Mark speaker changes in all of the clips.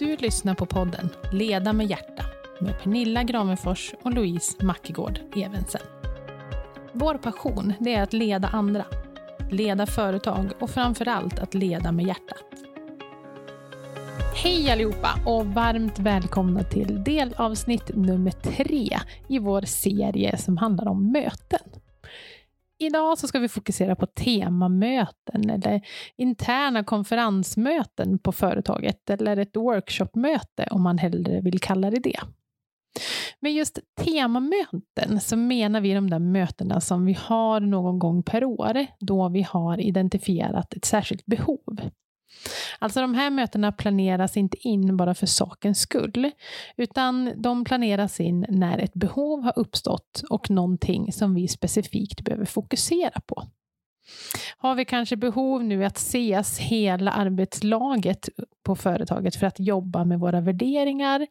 Speaker 1: Du lyssnar på podden Leda med hjärta med Pernilla Gravenfors och Louise Mackegård Evensen. Vår passion det är att leda andra, leda företag och framför allt att leda med hjärtat. Hej allihopa och varmt välkomna till delavsnitt nummer tre i vår serie som handlar om möten. Idag så ska vi fokusera på temamöten eller interna konferensmöten på företaget eller ett workshopmöte om man hellre vill kalla det det. Med just temamöten så menar vi de där mötena som vi har någon gång per år då vi har identifierat ett särskilt behov. Alltså de här mötena planeras inte in bara för sakens skull, utan de planeras in när ett behov har uppstått och någonting som vi specifikt behöver fokusera på. Har vi kanske behov nu att ses hela arbetslaget på företaget för att jobba med våra värderingar,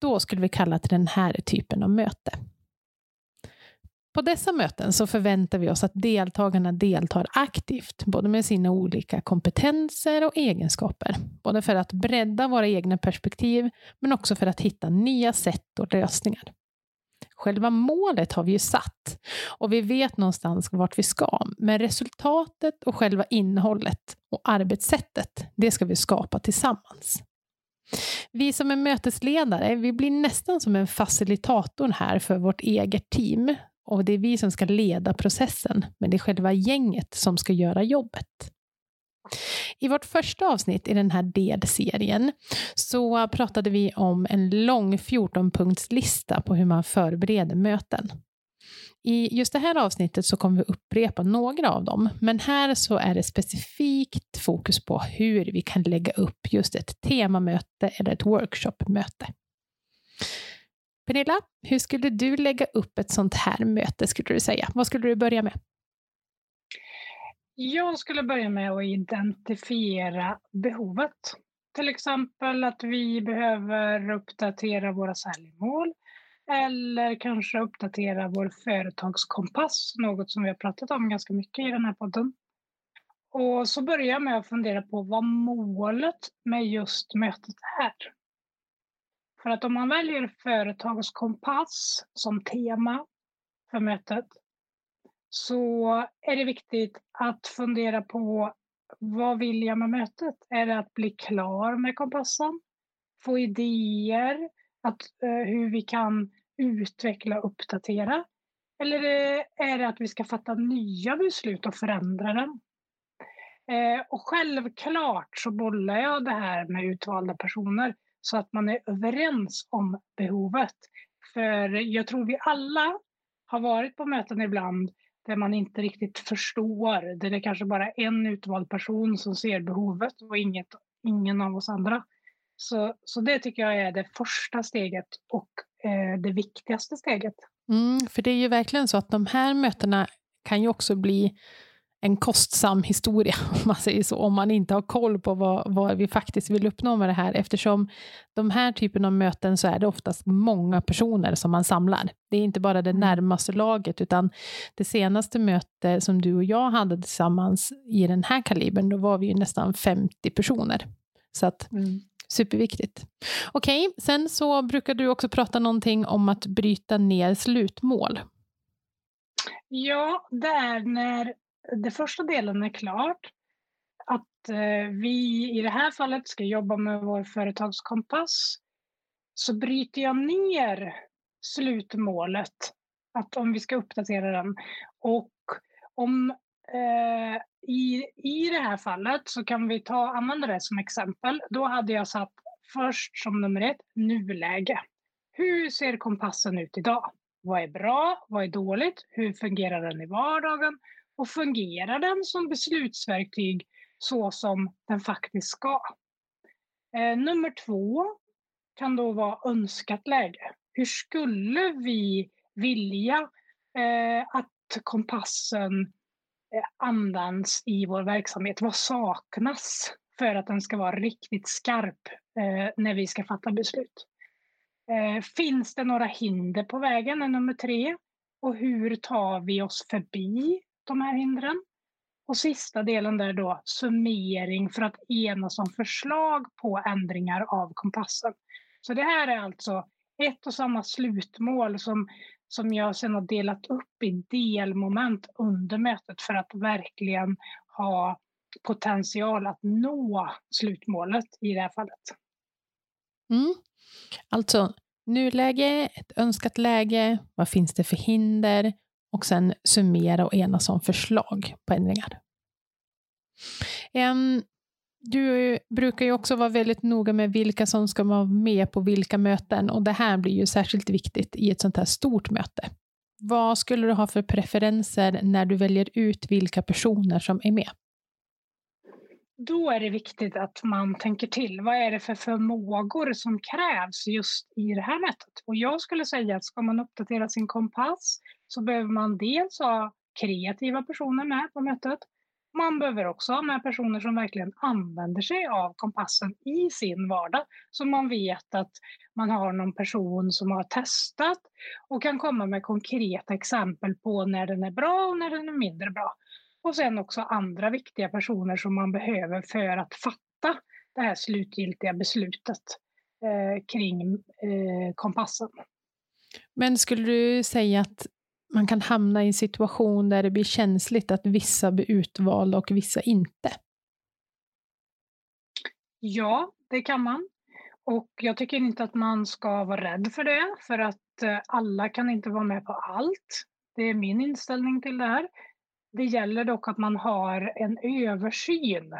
Speaker 1: då skulle vi kalla till den här typen av möte. På dessa möten så förväntar vi oss att deltagarna deltar aktivt, både med sina olika kompetenser och egenskaper. Både för att bredda våra egna perspektiv, men också för att hitta nya sätt och lösningar. Själva målet har vi ju satt och vi vet någonstans vart vi ska, men resultatet och själva innehållet och arbetssättet, det ska vi skapa tillsammans. Vi som är mötesledare, vi blir nästan som en facilitator här för vårt eget team och det är vi som ska leda processen, men det är själva gänget som ska göra jobbet. I vårt första avsnitt i den här delserien så pratade vi om en lång 14-punktslista på hur man förbereder möten. I just det här avsnittet så kommer vi upprepa några av dem, men här så är det specifikt fokus på hur vi kan lägga upp just ett temamöte eller ett workshopmöte. Pernilla, hur skulle du lägga upp ett sånt här möte, skulle du säga? Vad skulle du börja med?
Speaker 2: Jag skulle börja med att identifiera behovet. Till exempel att vi behöver uppdatera våra säljmål eller kanske uppdatera vår företagskompass, något som vi har pratat om ganska mycket i den här podden. Och så börjar jag med att fundera på vad målet med just mötet är. För att om man väljer företagskompass som tema för mötet så är det viktigt att fundera på vad vill jag med mötet? Är det att bli klar med kompassen? Få idéer att, eh, hur vi kan utveckla och uppdatera? Eller eh, är det att vi ska fatta nya beslut och förändra den? Eh, och självklart så bollar jag det här med utvalda personer så att man är överens om behovet. För jag tror vi alla har varit på möten ibland där man inte riktigt förstår, där det är kanske bara är en utvald person som ser behovet och inget, ingen av oss andra. Så, så det tycker jag är det första steget och eh, det viktigaste steget.
Speaker 1: Mm, för det är ju verkligen så att de här mötena kan ju också bli en kostsam historia, om man säger så, om man inte har koll på vad, vad vi faktiskt vill uppnå med det här, eftersom de här typen av möten så är det oftast många personer som man samlar. Det är inte bara det mm. närmaste laget, utan det senaste möte som du och jag hade tillsammans i den här kalibern, då var vi ju nästan 50 personer. Så att mm. Superviktigt. Okej, okay, sen så brukar du också prata någonting om att bryta ner slutmål.
Speaker 2: Ja, det är när den första delen är klart. Att eh, vi i det här fallet ska jobba med vår företagskompass. Så bryter jag ner slutmålet, att om vi ska uppdatera den. Och om eh, i, i det här fallet så kan vi ta, använda det som exempel. Då hade jag satt först som nummer ett, nuläge. Hur ser kompassen ut idag? Vad är bra? Vad är dåligt? Hur fungerar den i vardagen? Och fungerar den som beslutsverktyg så som den faktiskt ska? Eh, nummer två kan då vara önskat läge. Hur skulle vi vilja eh, att kompassen eh, används i vår verksamhet? Vad saknas för att den ska vara riktigt skarp eh, när vi ska fatta beslut? Eh, finns det några hinder på vägen? är nummer tre. Och hur tar vi oss förbi de här hindren. Och sista delen där då, summering för att enas om förslag på ändringar av kompassen. Så det här är alltså ett och samma slutmål som, som jag sedan har delat upp i delmoment under mötet för att verkligen ha potential att nå slutmålet i det här fallet.
Speaker 1: Mm. Alltså nuläge, ett önskat läge, vad finns det för hinder och sen summera och enas om förslag på ändringar. Um, du brukar ju också vara väldigt noga med vilka som ska vara med på vilka möten och det här blir ju särskilt viktigt i ett sånt här stort möte. Vad skulle du ha för preferenser när du väljer ut vilka personer som är med?
Speaker 2: Då är det viktigt att man tänker till. Vad är det för förmågor som krävs just i det här mötet? Och jag skulle säga att ska man uppdatera sin kompass så behöver man dels ha kreativa personer med på mötet. Man behöver också ha med personer som verkligen använder sig av kompassen i sin vardag. Så man vet att man har någon person som har testat och kan komma med konkreta exempel på när den är bra och när den är mindre bra. Och sen också andra viktiga personer som man behöver för att fatta det här slutgiltiga beslutet eh, kring eh, kompassen.
Speaker 1: Men skulle du säga att man kan hamna i en situation där det blir känsligt att vissa blir utvalda och vissa inte?
Speaker 2: Ja, det kan man. Och jag tycker inte att man ska vara rädd för det, för att eh, alla kan inte vara med på allt. Det är min inställning till det här. Det gäller dock att man har en översyn.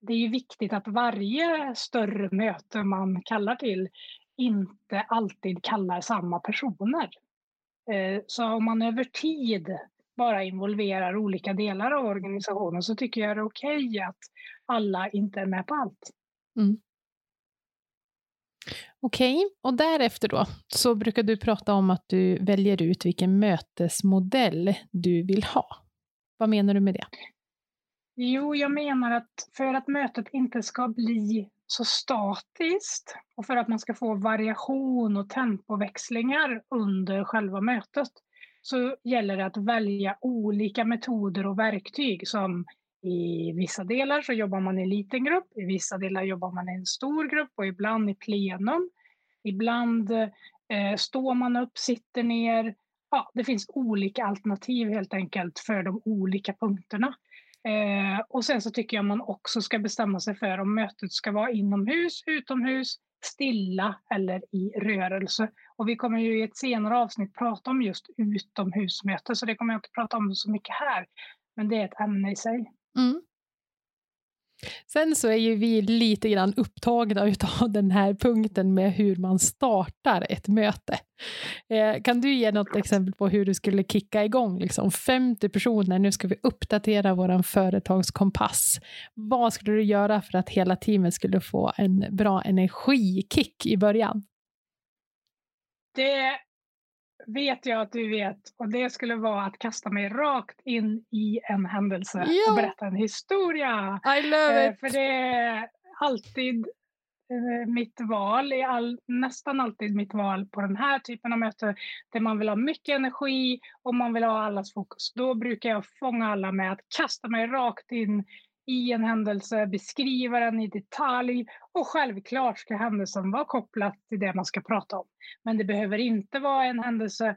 Speaker 2: Det är viktigt att varje större möte man kallar till inte alltid kallar samma personer. Eh, så om man över tid bara involverar olika delar av organisationen så tycker jag det är okej okay att alla inte är med på allt. Mm.
Speaker 1: Okej, okay. och därefter då så brukar du prata om att du väljer ut vilken mötesmodell du vill ha. Vad menar du med det?
Speaker 2: Jo, jag menar att för att mötet inte ska bli så statiskt och för att man ska få variation och tempoväxlingar under själva mötet så gäller det att välja olika metoder och verktyg som i vissa delar så jobbar man i en liten grupp, i vissa delar jobbar man i en stor grupp och ibland i plenum. Ibland eh, står man upp, sitter ner. Ja, det finns olika alternativ helt enkelt för de olika punkterna. Eh, och sen så tycker jag man också ska bestämma sig för om mötet ska vara inomhus, utomhus, stilla eller i rörelse. Och vi kommer ju i ett senare avsnitt prata om just utomhusmöte, så det kommer jag inte prata om så mycket här. Men det är ett ämne i sig. Mm.
Speaker 1: Sen så är ju vi lite grann upptagna av den här punkten med hur man startar ett möte. Eh, kan du ge något exempel på hur du skulle kicka igång liksom 50 personer, nu ska vi uppdatera vår företagskompass. Vad skulle du göra för att hela teamet skulle få en bra energikick i början?
Speaker 2: Det vet jag att du vet och det skulle vara att kasta mig rakt in i en händelse ja. och berätta en historia.
Speaker 1: I love
Speaker 2: eh, it! För det är alltid eh, mitt val, i all, nästan alltid mitt val på den här typen av möten där man vill ha mycket energi och man vill ha allas fokus. Då brukar jag fånga alla med att kasta mig rakt in i en händelse, beskriva den i detalj och självklart ska händelsen vara kopplad till det man ska prata om. Men det behöver inte vara en händelse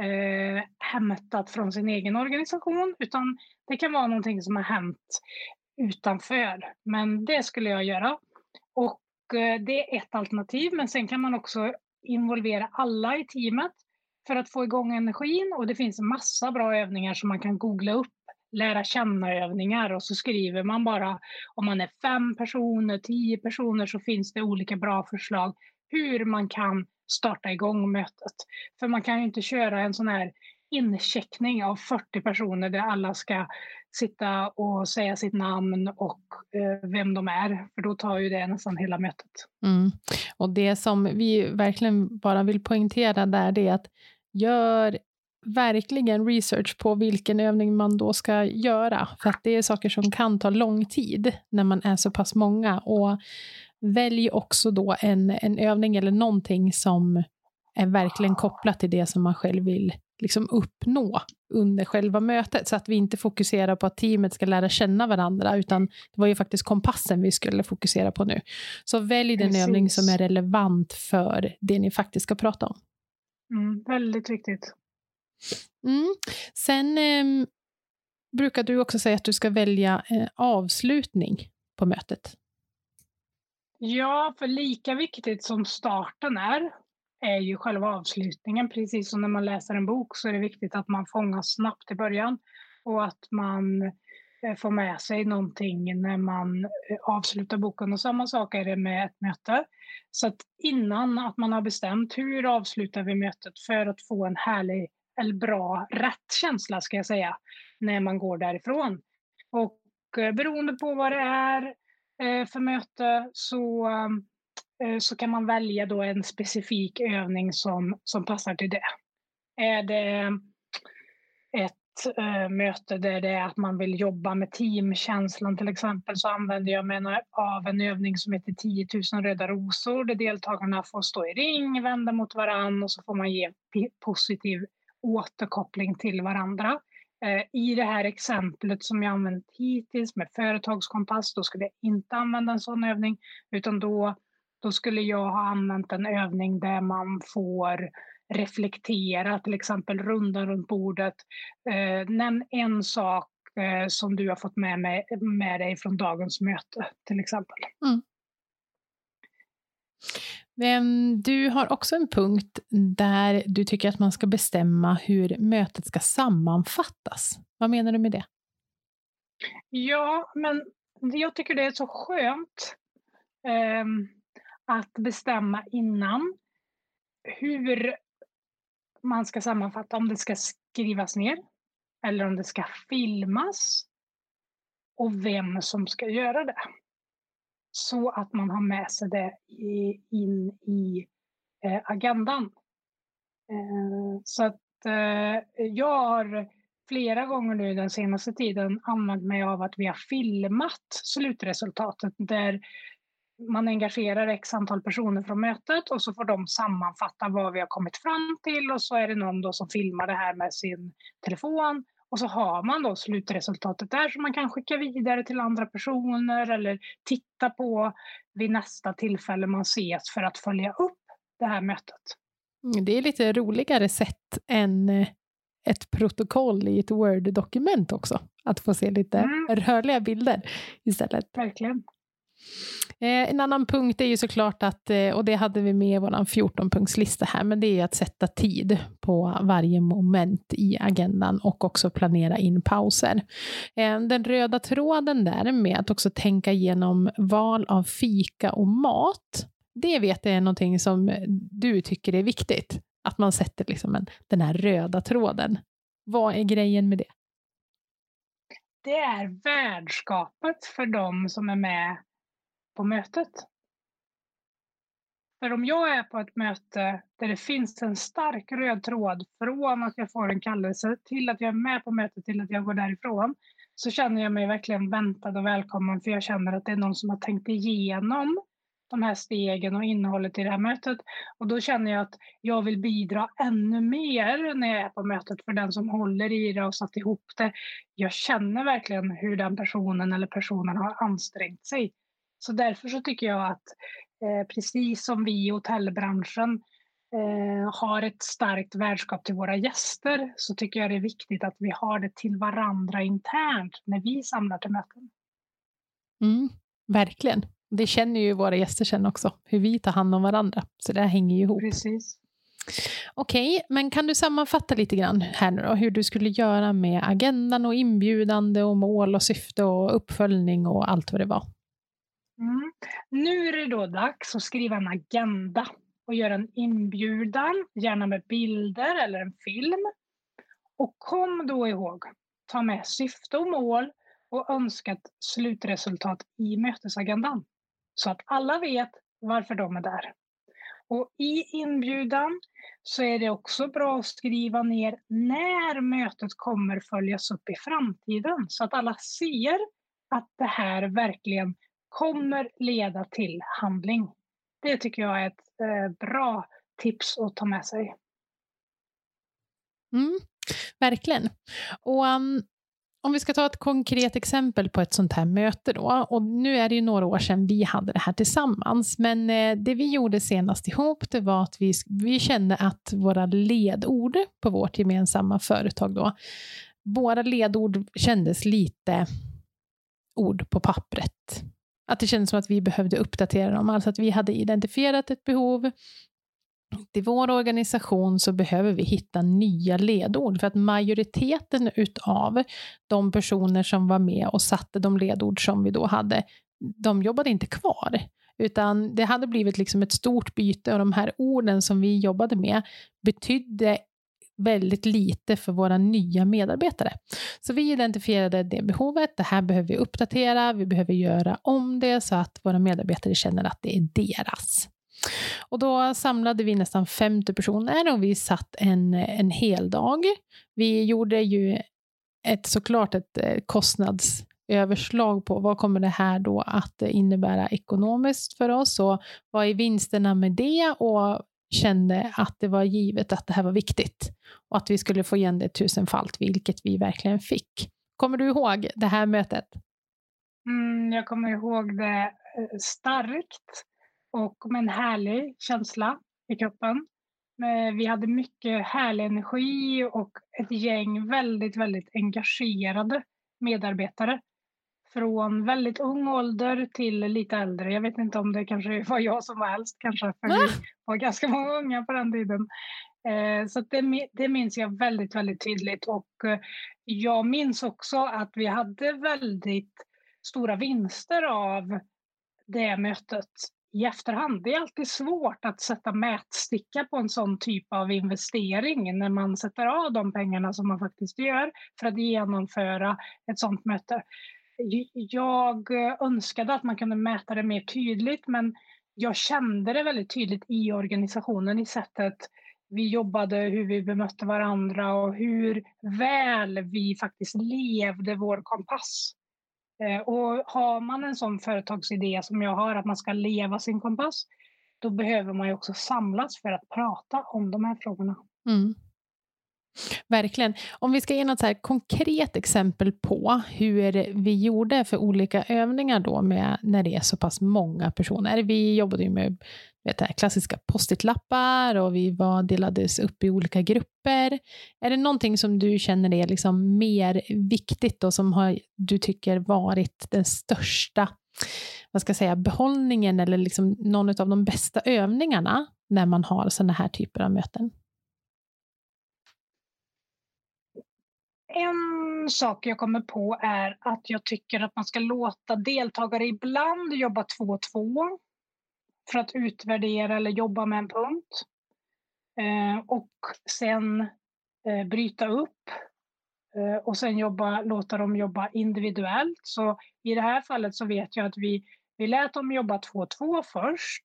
Speaker 2: eh, hämtat från sin egen organisation utan det kan vara någonting som har hänt utanför. Men det skulle jag göra. Och eh, det är ett alternativ, men sen kan man också involvera alla i teamet för att få igång energin och det finns massa bra övningar som man kan googla upp lära känna-övningar och så skriver man bara om man är fem personer, tio personer så finns det olika bra förslag hur man kan starta igång mötet. För man kan ju inte köra en sån här incheckning av 40 personer där alla ska sitta och säga sitt namn och eh, vem de är, för då tar ju det nästan hela mötet.
Speaker 1: Mm. Och det som vi verkligen bara vill poängtera där, det är att gör verkligen research på vilken övning man då ska göra. För att det är saker som kan ta lång tid när man är så pass många. Och välj också då en, en övning eller någonting som är verkligen kopplat till det som man själv vill liksom uppnå under själva mötet så att vi inte fokuserar på att teamet ska lära känna varandra utan det var ju faktiskt kompassen vi skulle fokusera på nu. Så välj den Precis. övning som är relevant för det ni faktiskt ska prata om.
Speaker 2: Mm, väldigt viktigt.
Speaker 1: Mm. Sen eh, brukar du också säga att du ska välja eh, avslutning på mötet.
Speaker 2: Ja, för lika viktigt som starten är, är ju själva avslutningen. Precis som när man läser en bok så är det viktigt att man fångas snabbt i början och att man eh, får med sig någonting när man eh, avslutar boken. Och samma sak är det med ett möte. Så att innan att man har bestämt hur avslutar vi mötet för att få en härlig eller bra, rätt känsla ska jag säga, när man går därifrån. Och eh, beroende på vad det är eh, för möte så eh, så kan man välja då en specifik övning som, som passar till det. Är det ett äh, möte där det är att man vill jobba med teamkänslan till exempel så använder jag mig av en övning som heter 10 000 röda rosor där deltagarna får stå i ring, vända mot varann och så får man ge positiv återkoppling till varandra. Eh, I det här exemplet som jag använt hittills med företagskompass, då skulle jag inte använda en sån övning utan då då skulle jag ha använt en övning där man får reflektera, till exempel runda runt bordet. Eh, nämn en sak eh, som du har fått med, med, med dig från dagens möte, till exempel. Mm.
Speaker 1: Ehm, du har också en punkt där du tycker att man ska bestämma hur mötet ska sammanfattas. Vad menar du med det?
Speaker 2: Ja, men jag tycker det är så skönt. eh, att bestämma innan hur man ska sammanfatta, om det ska skrivas ner eller om det ska filmas och vem som ska göra det. Så att man har med sig det in i eh, agendan. Eh, så att eh, jag har flera gånger nu den senaste tiden använt mig av att vi har filmat slutresultatet där man engagerar x antal personer från mötet och så får de sammanfatta vad vi har kommit fram till och så är det någon då som filmar det här med sin telefon och så har man då slutresultatet där som man kan skicka vidare till andra personer eller titta på vid nästa tillfälle man ses för att följa upp det här mötet.
Speaker 1: Mm, det är lite roligare sätt än eh, ett protokoll i ett Word-dokument också. Att få se lite mm. rörliga bilder istället.
Speaker 2: Verkligen.
Speaker 1: Eh, en annan punkt är ju såklart att, eh, och det hade vi med i vår 14-punktslista här, men det är att sätta tid på varje moment i agendan och också planera in pauser. Eh, den röda tråden där med att också tänka igenom val av fika och mat, det vet jag är någonting som du tycker är viktigt. Att man sätter liksom en, den här röda tråden. Vad är grejen med det?
Speaker 2: Det är värdskapet för de som är med på mötet. För om jag är på ett möte där det finns en stark röd tråd från att jag får en kallelse till att jag är med på mötet till att jag går därifrån så känner jag mig verkligen väntad och välkommen för jag känner att det är någon som har tänkt igenom de här stegen och innehållet i det här mötet. Och då känner jag att jag vill bidra ännu mer när jag är på mötet för den som håller i det och satt ihop det. Jag känner verkligen hur den personen eller personen har ansträngt sig så därför så tycker jag att eh, precis som vi i hotellbranschen eh, har ett starkt värdskap till våra gäster så tycker jag det är viktigt att vi har det till varandra internt när vi samlar till möten.
Speaker 1: Mm, verkligen. Det känner ju våra gäster sen också, hur vi tar hand om varandra. Så det här hänger ju ihop.
Speaker 2: Precis.
Speaker 1: Okej, men kan du sammanfatta lite grann här nu då, hur du skulle göra med agendan och inbjudande och mål och syfte och uppföljning och allt vad det var?
Speaker 2: Mm. Nu är det då dags att skriva en agenda och göra en inbjudan, gärna med bilder eller en film. Och kom då ihåg, ta med syfte och mål och önskat slutresultat i mötesagendan. Så att alla vet varför de är där. Och i inbjudan så är det också bra att skriva ner när mötet kommer följas upp i framtiden så att alla ser att det här verkligen kommer leda till handling. Det tycker jag är ett eh, bra tips att ta med sig.
Speaker 1: Mm, verkligen. Och um, om vi ska ta ett konkret exempel på ett sånt här möte då, och nu är det ju några år sedan vi hade det här tillsammans, men eh, det vi gjorde senast ihop, det var att vi, vi kände att våra ledord på vårt gemensamma företag då, våra ledord kändes lite ord på pappret. Att det kändes som att vi behövde uppdatera dem, alltså att vi hade identifierat ett behov, i vår organisation så behöver vi hitta nya ledord. För att majoriteten utav de personer som var med och satte de ledord som vi då hade, de jobbade inte kvar. Utan det hade blivit liksom ett stort byte och de här orden som vi jobbade med betydde väldigt lite för våra nya medarbetare. Så vi identifierade det behovet, det här behöver vi uppdatera, vi behöver göra om det så att våra medarbetare känner att det är deras. Och då samlade vi nästan 50 personer och vi satt en, en hel dag. Vi gjorde ju ett, såklart ett kostnads kostnadsöverslag på vad kommer det här då att innebära ekonomiskt för oss och vad är vinsterna med det och kände att det var givet att det här var viktigt och att vi skulle få igen det tusenfalt, vilket vi verkligen fick. Kommer du ihåg det här mötet?
Speaker 2: Mm, jag kommer ihåg det eh, starkt och med en härlig känsla i kroppen. Eh, vi hade mycket härlig energi och ett gäng väldigt, väldigt engagerade medarbetare. Från väldigt ung ålder till lite äldre. Jag vet inte om det kanske var jag som var äldst, kanske för vi var ganska många unga på den tiden. Eh, så det, det minns jag väldigt, väldigt tydligt. Och eh, jag minns också att vi hade väldigt stora vinster av det mötet i efterhand. Det är alltid svårt att sätta mätsticka på en sån typ av investering när man sätter av de pengarna som man faktiskt gör för att genomföra ett sånt möte. Jag önskade att man kunde mäta det mer tydligt men jag kände det väldigt tydligt i organisationen i sättet vi jobbade, hur vi bemötte varandra och hur väl vi faktiskt levde vår kompass. Eh, och har man en sån företagsidé som jag har, att man ska leva sin kompass, då behöver man ju också samlas för att prata om de här frågorna.
Speaker 1: Mm. Verkligen. Om vi ska ge något så konkret exempel på hur vi gjorde för olika övningar då med när det är så pass många personer. Vi jobbade ju med vet här, klassiska post-it-lappar och vi var, delades upp i olika grupper. Är det någonting som du känner är liksom mer viktigt och som har, du tycker varit den största vad ska jag säga, behållningen eller liksom någon av de bästa övningarna när man har sådana här typer av möten?
Speaker 2: En sak jag kommer på är att jag tycker att man ska låta deltagare ibland jobba två och två för att utvärdera eller jobba med en punkt. Eh, och sen eh, bryta upp eh, och sen jobba, låta dem jobba individuellt. Så i det här fallet så vet jag att vi, vi lät dem jobba två och två först.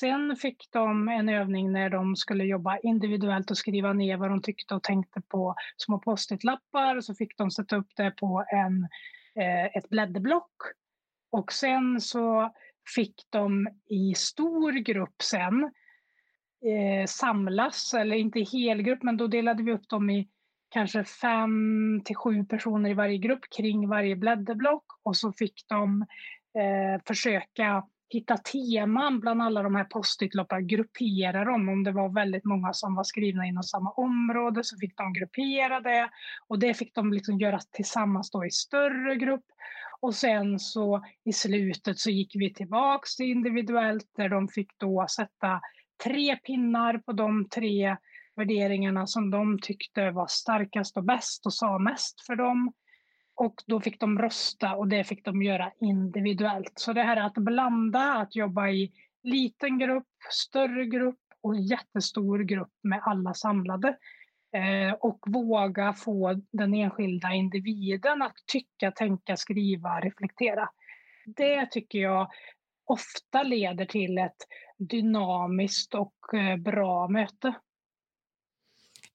Speaker 2: Sen fick de en övning när de skulle jobba individuellt och skriva ner vad de tyckte och tänkte på små post-it-lappar. Så fick de sätta upp det på en, eh, ett blädderblock. Och sen så fick de i stor grupp sen eh, samlas, eller inte i helgrupp, men då delade vi upp dem i kanske fem till sju personer i varje grupp kring varje blädderblock och så fick de eh, försöka hitta teman bland alla de här post-it-loppar, gruppera dem. Om det var väldigt många som var skrivna inom samma område så fick de gruppera det och det fick de liksom göra tillsammans då i större grupp. Och sen så i slutet så gick vi tillbaks till individuellt där de fick då sätta tre pinnar på de tre värderingarna som de tyckte var starkast och bäst och sa mest för dem. Och då fick de rösta och det fick de göra individuellt. Så det här att blanda, att jobba i liten grupp, större grupp och jättestor grupp med alla samlade. Eh, och våga få den enskilda individen att tycka, tänka, skriva, reflektera. Det tycker jag ofta leder till ett dynamiskt och eh, bra möte.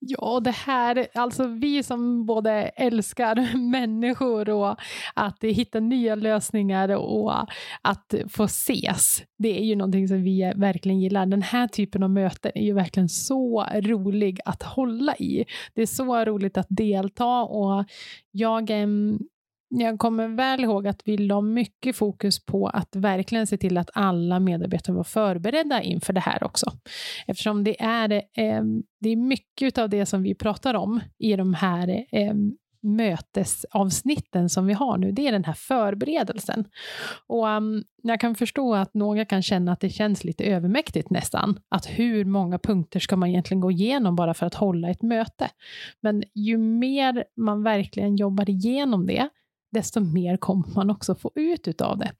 Speaker 1: Ja, det här, alltså vi som både älskar människor och att hitta nya lösningar och att få ses, det är ju någonting som vi verkligen gillar. Den här typen av möten är ju verkligen så rolig att hålla i. Det är så roligt att delta och jag jag kommer väl ihåg att vi la mycket fokus på att verkligen se till att alla medarbetare var förberedda inför det här också. Eftersom det är, eh, det är mycket av det som vi pratar om i de här eh, mötesavsnitten som vi har nu, det är den här förberedelsen. Och um, jag kan förstå att några kan känna att det känns lite övermäktigt nästan, att hur många punkter ska man egentligen gå igenom bara för att hålla ett möte? Men ju mer man verkligen jobbar igenom det, desto mer kommer man också få ut av det.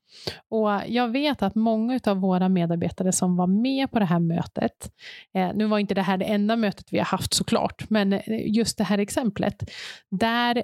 Speaker 1: Och jag vet att många av våra medarbetare som var med på det här mötet, eh, nu var inte det här det enda mötet vi har haft såklart, men eh, just det här exemplet, där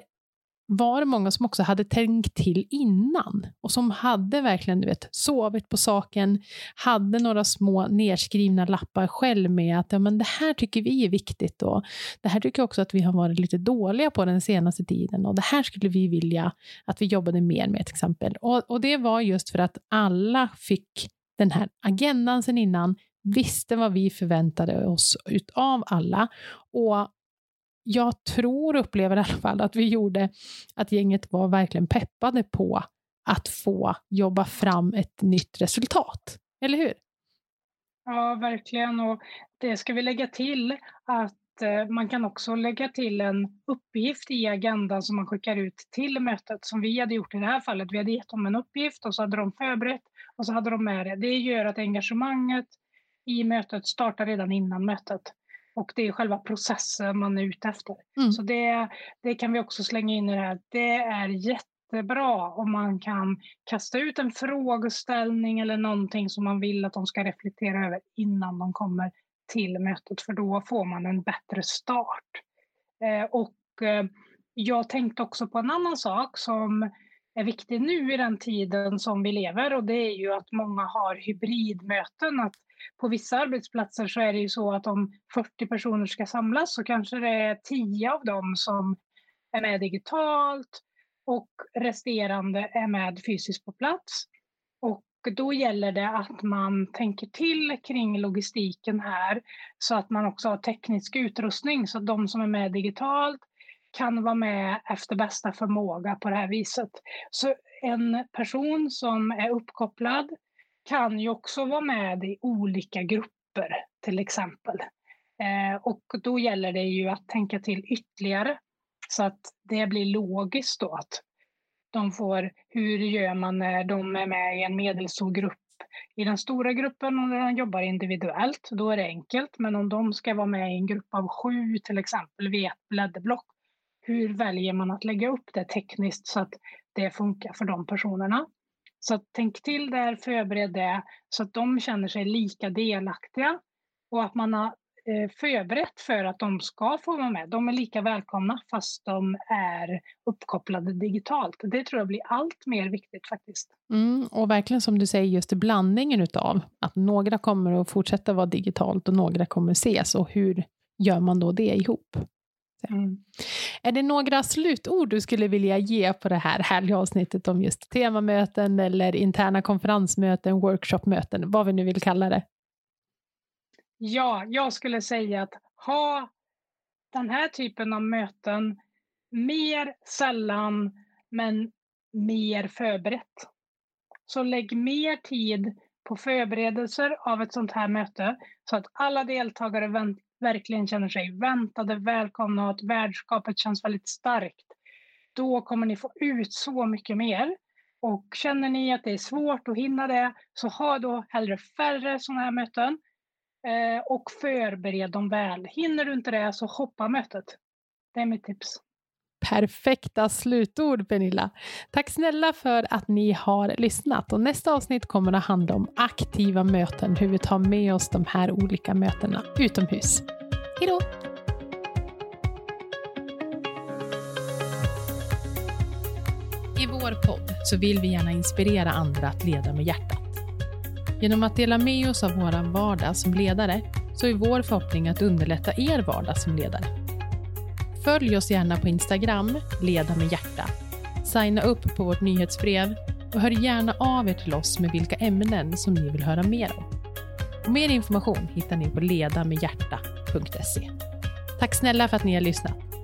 Speaker 1: var det många som också hade tänkt till innan och som hade verkligen du vet, sovit på saken, hade några små nedskrivna lappar själv med att ja, men det här tycker vi är viktigt och det här tycker jag också att vi har varit lite dåliga på den senaste tiden och det här skulle vi vilja att vi jobbade mer med till exempel. Och, och det var just för att alla fick den här agendan sen innan, visste vad vi förväntade oss utav alla och jag tror, upplever i alla fall, att vi gjorde att gänget var verkligen peppade på att få jobba fram ett nytt resultat. Eller hur?
Speaker 2: Ja, verkligen. Och det ska vi lägga till att eh, man kan också lägga till en uppgift i agendan som man skickar ut till mötet som vi hade gjort i det här fallet. Vi hade gett dem en uppgift och så hade de förberett och så hade de med det. Det gör att engagemanget i mötet startar redan innan mötet. Och det är själva processen man är ute efter. Mm. Så det, det kan vi också slänga in i det här. Det är jättebra om man kan kasta ut en frågeställning eller någonting som man vill att de ska reflektera över innan de kommer till mötet, för då får man en bättre start. Eh, och eh, jag tänkte också på en annan sak som är viktig nu i den tiden som vi lever och det är ju att många har hybridmöten. Att på vissa arbetsplatser så är det ju så att om 40 personer ska samlas så kanske det är 10 av dem som är med digitalt och resterande är med fysiskt på plats. Och då gäller det att man tänker till kring logistiken här så att man också har teknisk utrustning så att de som är med digitalt kan vara med efter bästa förmåga på det här viset. Så en person som är uppkopplad kan ju också vara med i olika grupper till exempel. Eh, och då gäller det ju att tänka till ytterligare så att det blir logiskt då att de får, hur gör man när de är med i en medelstor grupp i den stora gruppen och när de jobbar individuellt, då är det enkelt. Men om de ska vara med i en grupp av sju till exempel vid ett blädderblock, hur väljer man att lägga upp det tekniskt så att det funkar för de personerna? Så tänk till där, förbered det så att de känner sig lika delaktiga och att man har eh, förberett för att de ska få vara med. De är lika välkomna fast de är uppkopplade digitalt. Det tror jag blir allt mer viktigt faktiskt.
Speaker 1: Mm, och verkligen som du säger, just blandningen utav att några kommer att fortsätta vara digitalt och några kommer ses och hur gör man då det ihop? Mm. Är det några slutord du skulle vilja ge på det här härliga avsnittet om just temamöten eller interna konferensmöten, workshopmöten, vad vi nu vill kalla det?
Speaker 2: Ja, jag skulle säga att ha den här typen av möten mer sällan, men mer förberett. Så lägg mer tid på förberedelser av ett sånt här möte så att alla deltagare verkligen känner sig väntade, välkomna och att värdskapet känns väldigt starkt, då kommer ni få ut så mycket mer. Och känner ni att det är svårt att hinna det, så ha då hellre färre sådana här möten eh, och förbered dem väl. Hinner du inte det, så hoppa mötet. Det är mitt tips.
Speaker 1: Perfekta slutord, Pernilla. Tack snälla för att ni har lyssnat. Och nästa avsnitt kommer att handla om aktiva möten, hur vi tar med oss de här olika mötena utomhus. Hej då! I vår podd så vill vi gärna inspirera andra att leda med hjärtat. Genom att dela med oss av vår vardag som ledare så är vår förhoppning att underlätta er vardag som ledare. Följ oss gärna på Instagram, Leda med hjärta. Signa upp på vårt nyhetsbrev och hör gärna av er till oss med vilka ämnen som ni vill höra mer om. Och mer information hittar ni på ledamedhjärta.se. Tack snälla för att ni har lyssnat.